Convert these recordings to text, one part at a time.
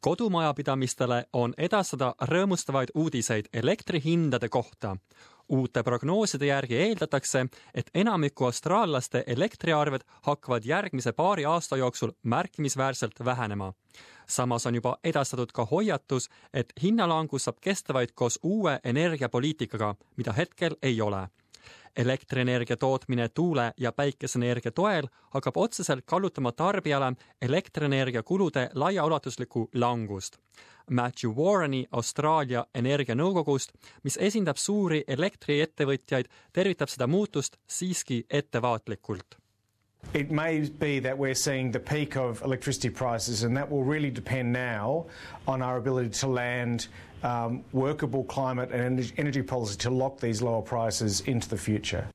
kodumajapidamistele on edastada rõõmustavaid uudiseid elektrihindade kohta. uute prognooside järgi eeldatakse, et enamiku austraallaste elektriarved hakkavad järgmise paari aasta jooksul märkimisväärselt vähenema. samas on juba edastatud ka hoiatus, et hinnalangus saab kesta vaid koos uue energiapoliitikaga, mida hetkel ei ole elektrienergia tootmine tuule- ja päikeseenergia toel hakkab otseselt kallutama tarbijale elektrienergia kulude laiaulatuslikku langust. Matthew Warreni Austraalia Energianõukogust, mis esindab suuri elektriettevõtjaid, tervitab seda muutust siiski ettevaatlikult It may be that we're seeing the peak of electricity prices, and that will really depend now on our ability to land um, workable climate and energy policy to lock these lower prices into the future.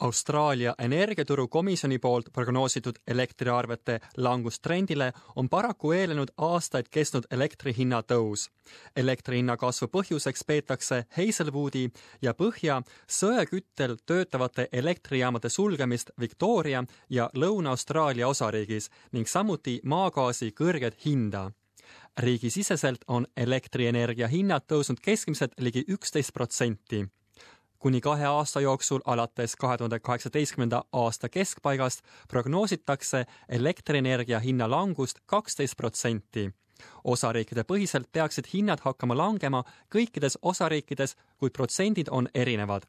Austraalia energiaturu komisjoni poolt prognoositud elektriarvete langustrendile on paraku eelnenud aastaid kestnud elektri hinna tõus. elektri hinna kasvu põhjuseks peetakse Hazelwoodi ja Põhja söeküttel töötavate elektrijaamade sulgemist Victoria ja Lõuna-Austraalia osariigis ning samuti maagaasi kõrget hinda riigisiseselt on elektrienergia hinnad tõusnud keskmiselt ligi üksteist protsenti kuni kahe aasta jooksul alates kahe tuhande kaheksateistkümnenda aasta keskpaigast prognoositakse elektrienergia hinna langust kaksteist protsenti. osariikide põhiselt peaksid hinnad hakkama langema kõikides osariikides, kuid protsendid on erinevad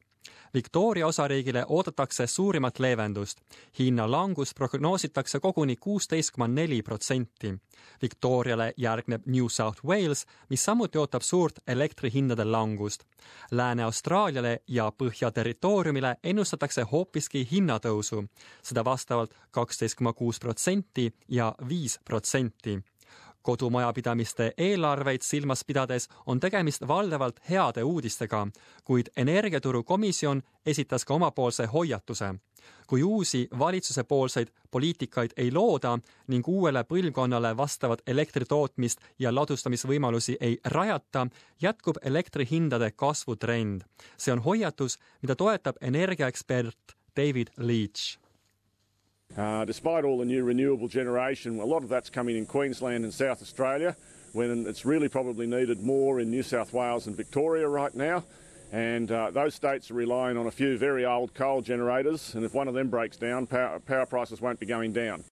Victoria osariigile oodatakse suurimat leevendust. hinnalangus prognoositakse koguni kuusteist koma neli protsenti. Victoriale järgneb New South Wales, mis samuti ootab suurt elektrihindade langust. Lääne-Austraaliale ja Põhja-territooriumile ennustatakse hoopiski hinnatõusu, seda vastavalt kaksteist koma kuus protsenti ja viis protsenti kodumajapidamiste eelarveid silmas pidades on tegemist valdavalt heade uudistega, kuid Energiaturu komisjon esitas ka omapoolse hoiatuse. kui uusi valitsusepoolseid poliitikaid ei looda ning uuele põlvkonnale vastavat elektritootmist ja ladustamisvõimalusi ei rajata, jätkub elektrihindade kasvutrend. see on hoiatus, mida toetab energiaekspert David Leach Uh, despite all the new renewable generation, a lot of that's coming in Queensland and South Australia, when it's really probably needed more in New South Wales and Victoria right now. And uh, those states are relying on a few very old coal generators, and if one of them breaks down, power, power prices won't be going down.